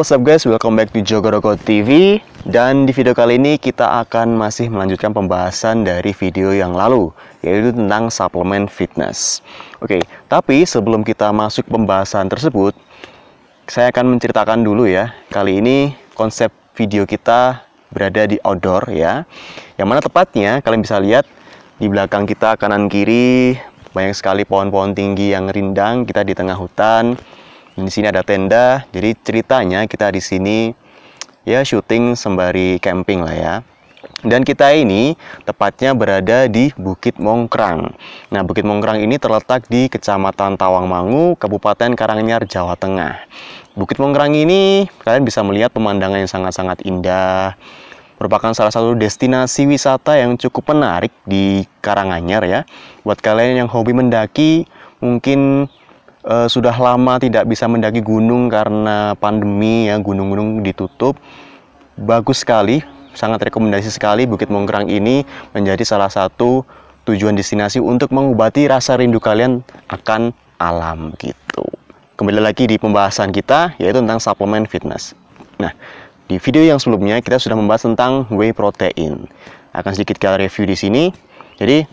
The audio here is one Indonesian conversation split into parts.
what's up guys? Welcome back to Jogorogo TV Dan di video kali ini kita akan masih melanjutkan pembahasan dari video yang lalu Yaitu tentang suplemen fitness. Oke, tapi sebelum kita masuk pembahasan tersebut Saya akan menceritakan dulu ya. Kali ini konsep video kita berada di outdoor ya. Yang mana tepatnya kalian bisa lihat Di belakang kita kanan kiri banyak sekali pohon-pohon tinggi yang rindang kita di tengah hutan di sini ada tenda. Jadi ceritanya kita di sini ya syuting sembari camping lah ya. Dan kita ini tepatnya berada di Bukit Mongkrang. Nah, Bukit Mongkrang ini terletak di Kecamatan Tawangmangu, Kabupaten Karanganyar, Jawa Tengah. Bukit Mongkrang ini kalian bisa melihat pemandangan yang sangat-sangat indah. Merupakan salah satu destinasi wisata yang cukup menarik di Karanganyar ya. Buat kalian yang hobi mendaki, mungkin uh, sudah lama tidak bisa mendaki gunung karena pandemi ya gunung-gunung ditutup. Bagus sekali sangat rekomendasi sekali Bukit Mongkrang ini menjadi salah satu tujuan destinasi untuk mengobati rasa rindu kalian akan alam gitu. Kembali lagi di pembahasan kita yaitu tentang suplemen fitness. Nah di video yang sebelumnya kita sudah membahas tentang whey protein. Akan sedikit kita review di sini. Jadi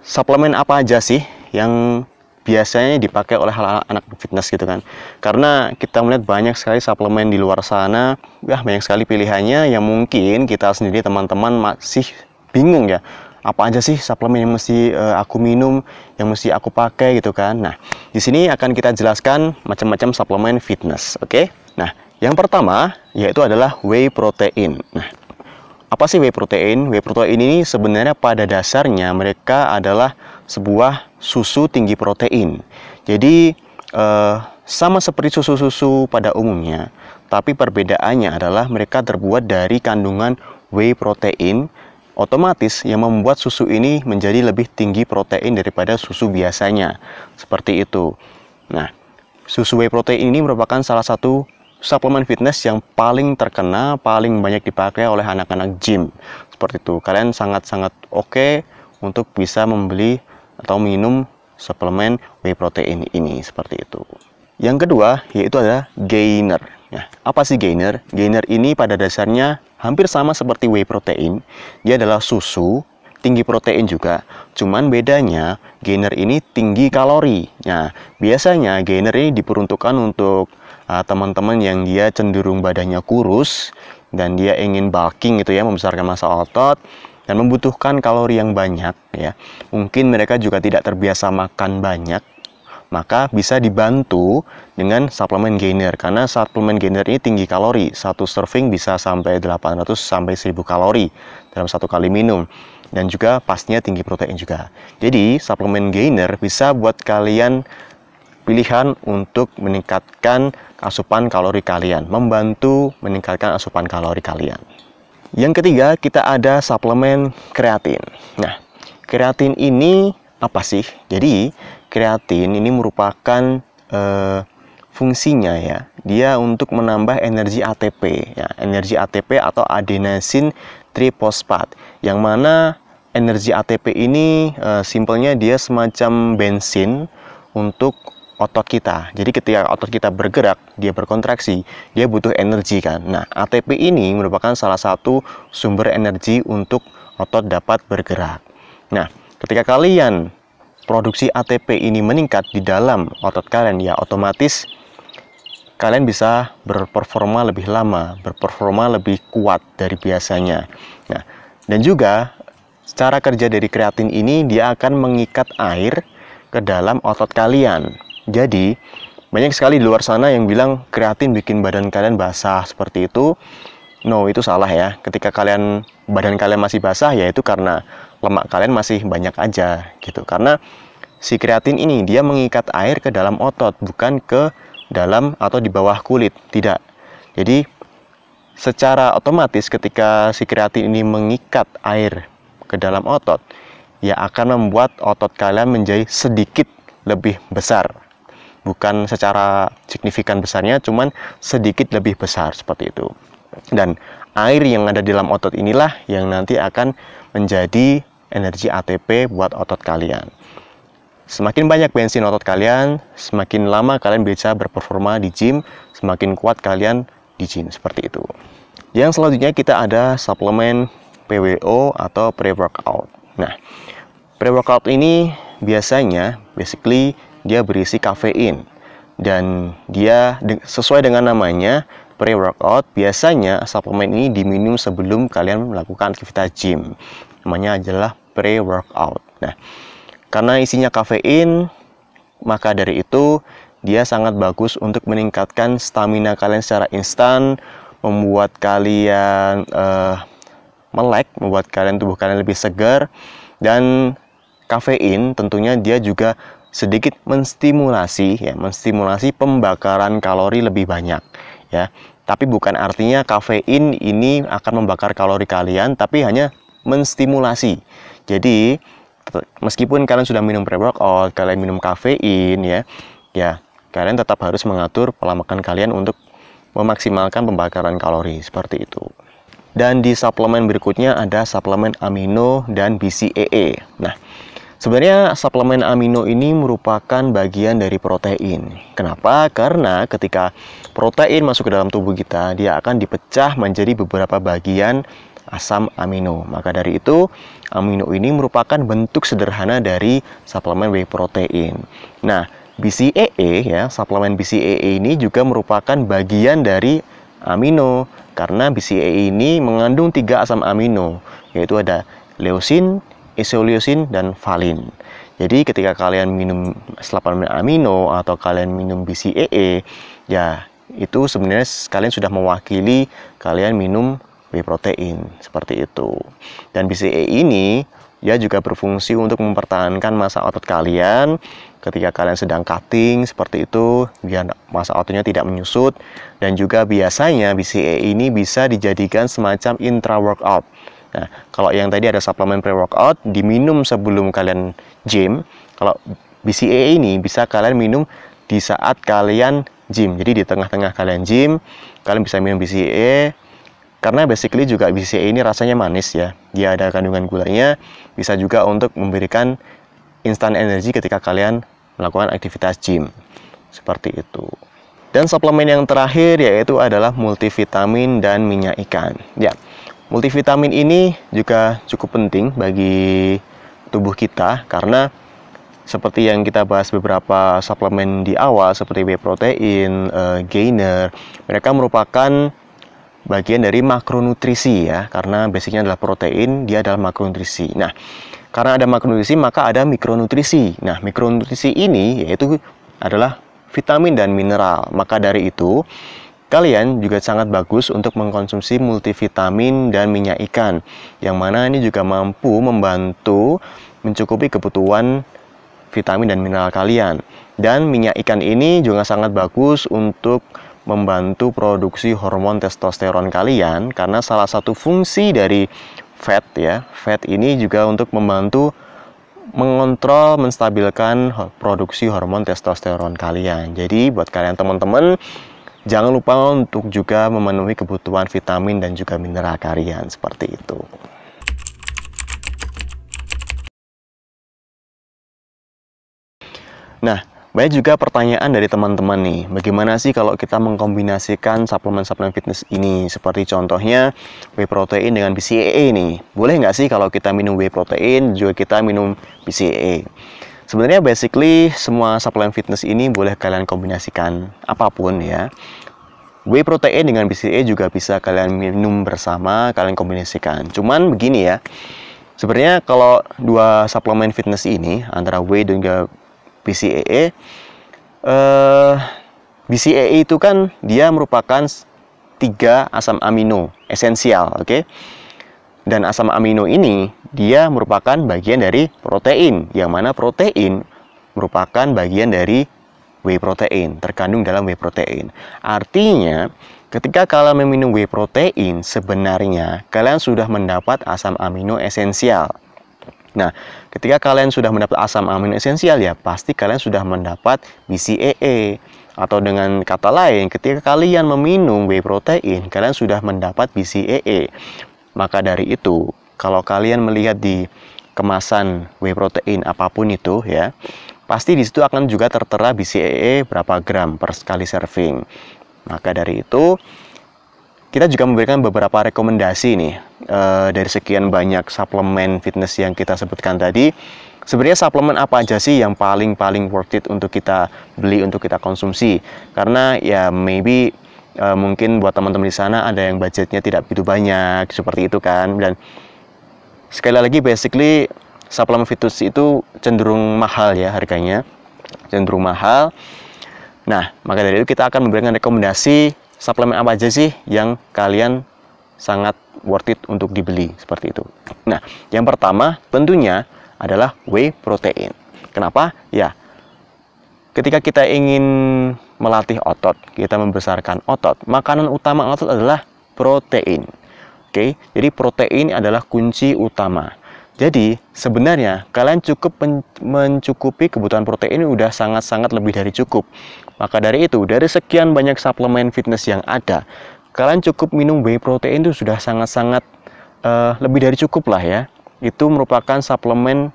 suplemen apa aja sih yang biasanya dipakai oleh anak fitness gitu kan. Karena kita melihat banyak sekali suplemen di luar sana ya banyak sekali pilihannya yang mungkin kita sendiri teman-teman masih bingung ya apa aja sih suplemen yang mesti uh, aku minum yang mesti aku pakai gitu kan. Nah di sini akan kita jelaskan macam-macam suplemen fitness oke? Okay? nah yang pertama yaitu adalah whey protein. Nah apa sih whey protein? Whey protein ini sebenarnya pada dasarnya mereka adalah sebuah susu tinggi protein. Jadi eh, sama seperti susu-susu pada umumnya, tapi perbedaannya adalah mereka terbuat dari kandungan whey protein otomatis yang membuat susu ini menjadi lebih tinggi protein daripada susu biasanya. Seperti itu. Nah, susu whey protein ini merupakan salah satu suplemen fitness yang paling terkena, paling banyak dipakai oleh anak-anak gym. Seperti itu. Kalian sangat-sangat oke okay untuk bisa membeli atau minum suplemen whey protein ini seperti itu. Yang kedua yaitu adalah gainer. Ya, apa sih gainer? Gainer ini pada dasarnya hampir sama seperti whey protein. Dia adalah susu tinggi protein juga. Cuman bedanya gainer ini tinggi kalori. Nah, biasanya gainer ini diperuntukkan untuk teman-teman uh, yang dia cenderung badannya kurus dan dia ingin bulking gitu ya membesarkan massa otot dan membutuhkan kalori yang banyak ya. Mungkin mereka juga tidak terbiasa makan banyak maka bisa dibantu dengan suplemen gainer. Karena suplemen gainer ini tinggi kalori. Satu serving bisa sampai 800 sampai 1000 kalori dalam satu kali minum. Dan juga pastinya tinggi protein juga. Jadi suplemen gainer bisa buat kalian pilihan untuk meningkatkan asupan kalori kalian, membantu meningkatkan asupan kalori kalian. Yang ketiga, kita ada suplemen kreatin. Nah, kreatin ini apa sih? Jadi, kreatin ini merupakan eh, fungsinya ya, dia untuk menambah energi ATP, ya, energi ATP atau adenosine triphosphate, yang mana energi ATP ini eh, simpelnya dia semacam bensin untuk otot kita. Jadi ketika otot kita bergerak, dia berkontraksi, dia butuh energi kan. Nah, ATP ini merupakan salah satu sumber energi untuk otot dapat bergerak. Nah, ketika kalian produksi ATP ini meningkat di dalam otot kalian, ya otomatis kalian bisa berperforma lebih lama, berperforma lebih kuat dari biasanya. Nah, dan juga cara kerja dari kreatin ini dia akan mengikat air ke dalam otot kalian. Jadi, banyak sekali di luar sana yang bilang kreatin bikin badan kalian basah seperti itu. No, itu salah ya. Ketika kalian badan kalian masih basah ya itu karena lemak kalian masih banyak aja gitu. Karena si kreatin ini dia mengikat air ke dalam otot, bukan ke dalam atau di bawah kulit, tidak. Jadi secara otomatis ketika si kreatin ini mengikat air ke dalam otot, ya akan membuat otot kalian menjadi sedikit lebih besar bukan secara signifikan besarnya cuman sedikit lebih besar seperti itu dan air yang ada di dalam otot inilah yang nanti akan menjadi energi ATP buat otot kalian semakin banyak bensin otot kalian semakin lama kalian bisa berperforma di gym semakin kuat kalian di gym seperti itu. Yang selanjutnya kita ada suplemen PWO atau pre-workout. Nah, pre-workout ini biasanya basically dia berisi kafein dan dia sesuai dengan namanya pre-workout biasanya suplemen ini diminum sebelum kalian melakukan aktivitas gym. Namanya adalah pre-workout. Nah, karena isinya kafein, maka dari itu dia sangat bagus untuk meningkatkan stamina kalian secara instan, membuat kalian uh, melek, membuat kalian tubuh kalian lebih segar dan kafein tentunya dia juga sedikit menstimulasi ya, menstimulasi pembakaran kalori lebih banyak ya. Tapi bukan artinya kafein ini akan membakar kalori kalian, tapi hanya menstimulasi. Jadi meskipun kalian sudah minum pre-workout, kalian minum kafein ya, ya kalian tetap harus mengatur pola makan kalian untuk memaksimalkan pembakaran kalori seperti itu. Dan di suplemen berikutnya ada suplemen amino dan BCAA. Nah, sebenarnya suplemen amino ini merupakan bagian dari protein. Kenapa? Karena ketika protein masuk ke dalam tubuh kita, dia akan dipecah menjadi beberapa bagian asam amino. Maka dari itu, amino ini merupakan bentuk sederhana dari suplemen whey protein. Nah, BCAA ya, suplemen BCAA ini juga merupakan bagian dari amino karena BCAA ini mengandung tiga asam amino yaitu ada leusin, isoleucin dan valin. Jadi ketika kalian minum suplemen amino atau kalian minum BCAA ya itu sebenarnya kalian sudah mewakili kalian minum whey protein seperti itu. Dan BCAA ini ya juga berfungsi untuk mempertahankan masa otot kalian ketika kalian sedang cutting seperti itu biar masa ototnya tidak menyusut dan juga biasanya BCA ini bisa dijadikan semacam intra workout. Nah, kalau yang tadi ada suplemen pre-workout diminum sebelum kalian gym, kalau BCA ini bisa kalian minum di saat kalian gym. Jadi di tengah-tengah kalian gym, kalian bisa minum BCA karena basically juga BCA ini rasanya manis ya. Dia ada kandungan gulanya, bisa juga untuk memberikan instan energi ketika kalian melakukan aktivitas gym. Seperti itu. Dan suplemen yang terakhir yaitu adalah multivitamin dan minyak ikan. Ya, multivitamin ini juga cukup penting bagi tubuh kita karena seperti yang kita bahas beberapa suplemen di awal seperti whey protein, uh, gainer, mereka merupakan bagian dari makronutrisi ya karena basicnya adalah protein, dia adalah makronutrisi. Nah, karena ada makronutrisi, maka ada mikronutrisi. Nah, mikronutrisi ini yaitu adalah vitamin dan mineral. Maka dari itu, kalian juga sangat bagus untuk mengkonsumsi multivitamin dan minyak ikan, yang mana ini juga mampu membantu mencukupi kebutuhan vitamin dan mineral kalian. Dan minyak ikan ini juga sangat bagus untuk membantu produksi hormon testosteron kalian karena salah satu fungsi dari fat ya. Fat ini juga untuk membantu mengontrol, menstabilkan produksi hormon testosteron kalian. Jadi buat kalian teman-teman jangan lupa untuk juga memenuhi kebutuhan vitamin dan juga mineral kalian seperti itu. Nah, banyak juga pertanyaan dari teman-teman nih, bagaimana sih kalau kita mengkombinasikan suplemen-suplemen fitness ini? Seperti contohnya whey protein dengan BCAA nih. Boleh nggak sih kalau kita minum whey protein juga kita minum BCAA? Sebenarnya basically semua suplemen fitness ini boleh kalian kombinasikan apa pun ya. Whey protein dengan BCAA juga bisa kalian minum bersama, kalian kombinasikan. Cuman begini ya, sebenarnya kalau dua suplemen fitness ini antara whey dan juga BCAA eh, BCAA itu kan dia merupakan tiga asam amino esensial oke okay? Dan asam amino ini dia merupakan bagian dari protein yang mana protein merupakan bagian dari whey protein terkandung dalam whey protein artinya ketika kalian meminum whey protein sebenarnya kalian sudah mendapat asam amino esensial Nah, ketika kalian sudah mendapat asam amino esensial ya, pasti kalian sudah mendapat BCAA. Atau dengan kata lain, ketika kalian meminum whey protein, kalian sudah mendapat BCAA. Maka dari itu, kalau kalian melihat di kemasan whey protein apa pun itu ya, pasti di situ akan juga tertera BCAA berapa gram per sekali serving. Maka dari itu, kita juga memberikan beberapa rekomendasi nih uh, dari sekian banyak suplemen fitness yang kita sebutkan tadi. Sebenarnya suplemen apa aja sih yang paling-paling worth it untuk kita beli untuk kita konsumsi? Karena ya maybe uh, mungkin buat teman-teman di sana ada yang budgetnya tidak begitu banyak seperti itu kan dan sekali lagi basically suplemen fitness itu cenderung mahal ya harganya cenderung mahal. Nah, maka dari itu kita akan memberikan rekomendasi suplemen apa aja sih yang kalian sangat worth it untuk dibeli seperti itu. Nah, yang pertama tentunya adalah whey protein. Kenapa? Ya, ketika kita ingin melatih otot, kita membesarkan otot, makanan utama otot adalah protein. Oke, jadi protein adalah kunci utama. Jadi sebenarnya kalian cukup mencukupi kebutuhan protein udah sangat-sangat lebih dari cukup. Maka dari itu, dari sekian banyak suplemen fitness yang ada, kalian cukup minum whey protein itu sudah sangat-sangat uh, lebih dari cukup lah ya. Itu merupakan suplemen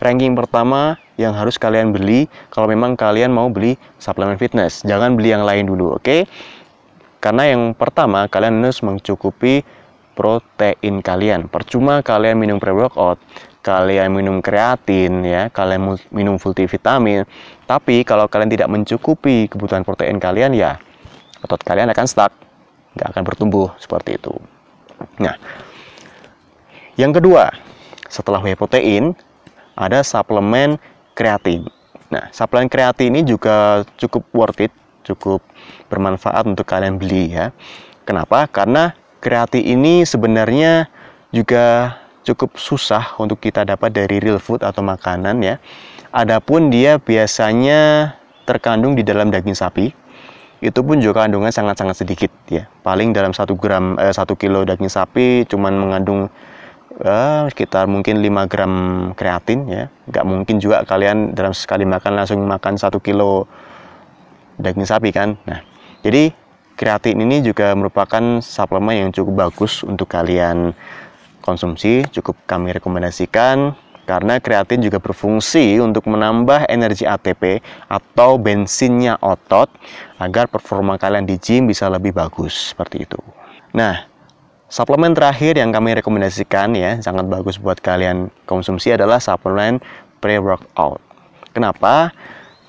ranking pertama yang harus kalian beli kalau memang kalian mau beli suplemen fitness. Jangan beli yang lain dulu, oke? Okay? Karena yang pertama kalian harus mencukupi protein kalian. Percuma kalian minum pre-workout, kalian minum kreatin ya, kalian minum multivitamin, tapi kalau kalian tidak mencukupi kebutuhan protein kalian ya otot kalian akan stuck, nggak akan bertumbuh seperti itu. Nah, yang kedua, setelah whey protein, ada suplemen kreatin. Nah, suplemen kreatin ini juga cukup worth it, cukup bermanfaat untuk kalian beli ya. Kenapa? Karena kreatin ini sebenarnya juga cukup susah untuk kita dapat dari real food atau makanan ya. Adapun dia biasanya terkandung di dalam daging sapi. Itu pun juga kandungan sangat-sangat sedikit ya. Paling dalam satu gram eh, 1 kilo daging sapi cuman mengandung eh, sekitar mungkin 5 gram kreatin ya. Gak mungkin juga kalian dalam sekali makan langsung makan satu kilo daging sapi kan. Nah, jadi kreatin ini juga merupakan suplemen yang cukup bagus untuk kalian konsumsi, cukup kami rekomendasikan karena kreatin juga berfungsi untuk menambah energi ATP atau bensinnya otot agar performa kalian di gym bisa lebih bagus seperti itu. Nah, suplemen terakhir yang kami rekomendasikan ya, sangat bagus buat kalian konsumsi adalah suplemen pre-workout. Kenapa?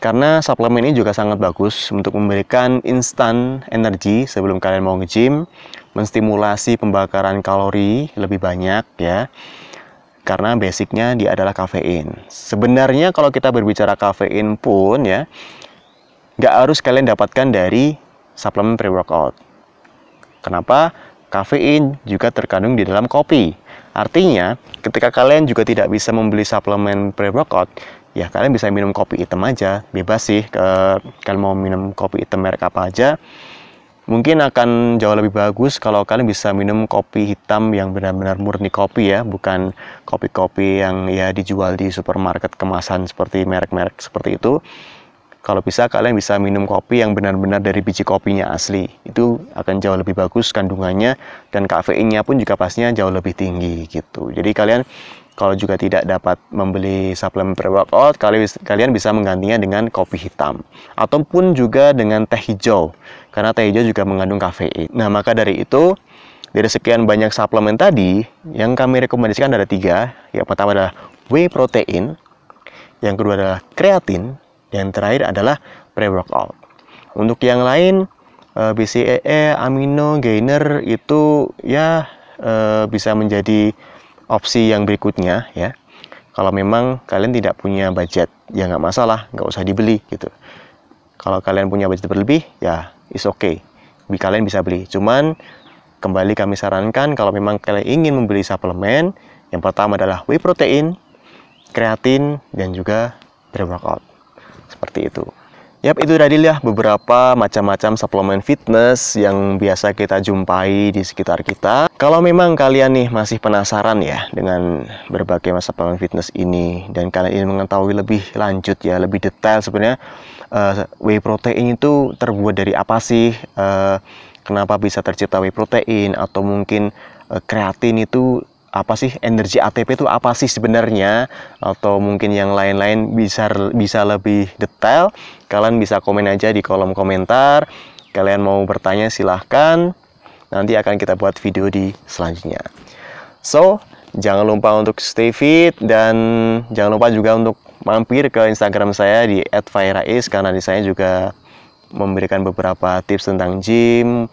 Karena suplemen ini juga sangat bagus untuk memberikan instan energi sebelum kalian mau nge-gym, menstimulasi pembakaran kalori lebih banyak ya. Karena basicnya dia adalah kafein. Sebenarnya kalau kita berbicara kafein pun ya, nggak harus kalian dapatkan dari suplemen pre-workout. Kenapa? Kafein juga terkandung di dalam kopi. Artinya, ketika kalian juga tidak bisa membeli suplemen pre-workout, ya kalian bisa minum kopi hitam aja. Bebas sih ke kalian mau minum kopi hitam merek apa aja. Mungkin akan jauh lebih bagus kalau kalian bisa minum kopi hitam yang benar-benar murni kopi ya bukan kopi-kopi yang ya dijual di supermarket kemasan seperti merek-merek seperti itu kalau bisa kalian bisa minum kopi yang benar-benar dari biji kopinya asli itu akan jauh lebih bagus kandungannya dan kafeinnya pun juga pastinya jauh lebih tinggi gitu jadi kalian kalau juga tidak dapat membeli suplemen pre-workout, kalian bisa menggantinya dengan kopi hitam ataupun juga dengan teh hijau karena teh hijau juga mengandung kafein. Nah, maka dari itu dari sekian banyak suplemen tadi yang kami rekomendasikan ada tiga. Yang pertama adalah whey protein, yang kedua adalah kreatin, yang terakhir adalah pre-workout. Untuk yang lain eh, BCAA, amino, gainer itu ya eh, bisa menjadi opsi yang berikutnya ya. Kalau memang kalian tidak punya budget ya nggak masalah nggak usah dibeli gitu. Kalau kalian punya budget berlebih ya is okay. Kalian bisa beli. Cuman kembali kami sarankan kalau memang kalian ingin membeli suplemen yang pertama adalah whey protein kreatin dan juga pre-workout seperti itu Yap, itu tadi ya beberapa macam-macam suplemen fitness yang biasa kita jumpai di sekitar kita. Kalau memang kalian nih masih penasaran ya dengan berbagai suplemen fitness ini dan kalian ingin mengetahui lebih lanjut ya, lebih detail sebenarnya uh, whey protein itu terbuat dari apa sih? Uh, kenapa bisa tercipta whey protein atau mungkin uh, kreatin itu apa sih energi ATP itu apa sih sebenarnya? Atau mungkin yang lain-lain bisa bisa lebih detail? Kalian bisa komen aja di kolom komentar. Kalian mau bertanya silahkan. Nanti akan kita buat video di selanjutnya. So, jangan lupa untuk stay fit dan jangan lupa juga untuk mampir ke Instagram saya di @fairais karena di saya juga memberikan beberapa tips tentang gym,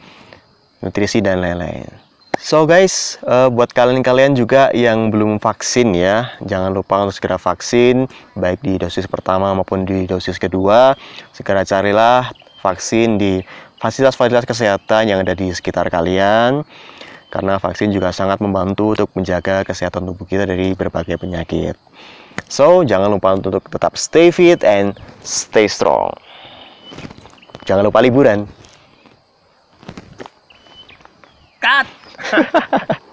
nutrisi dan lain-lain. So guys, uh, buat kalian-kalian juga yang belum vaksin ya, jangan lupa untuk segera vaksin, baik di dosis pertama maupun di dosis kedua. Segera carilah vaksin di fasilitas-fasilitas kesehatan yang ada di sekitar kalian, karena vaksin juga sangat membantu untuk menjaga kesehatan tubuh kita dari berbagai penyakit. So, jangan lupa untuk tetap stay fit and stay strong. Jangan lupa liburan. Cut! 哈哈哈哈。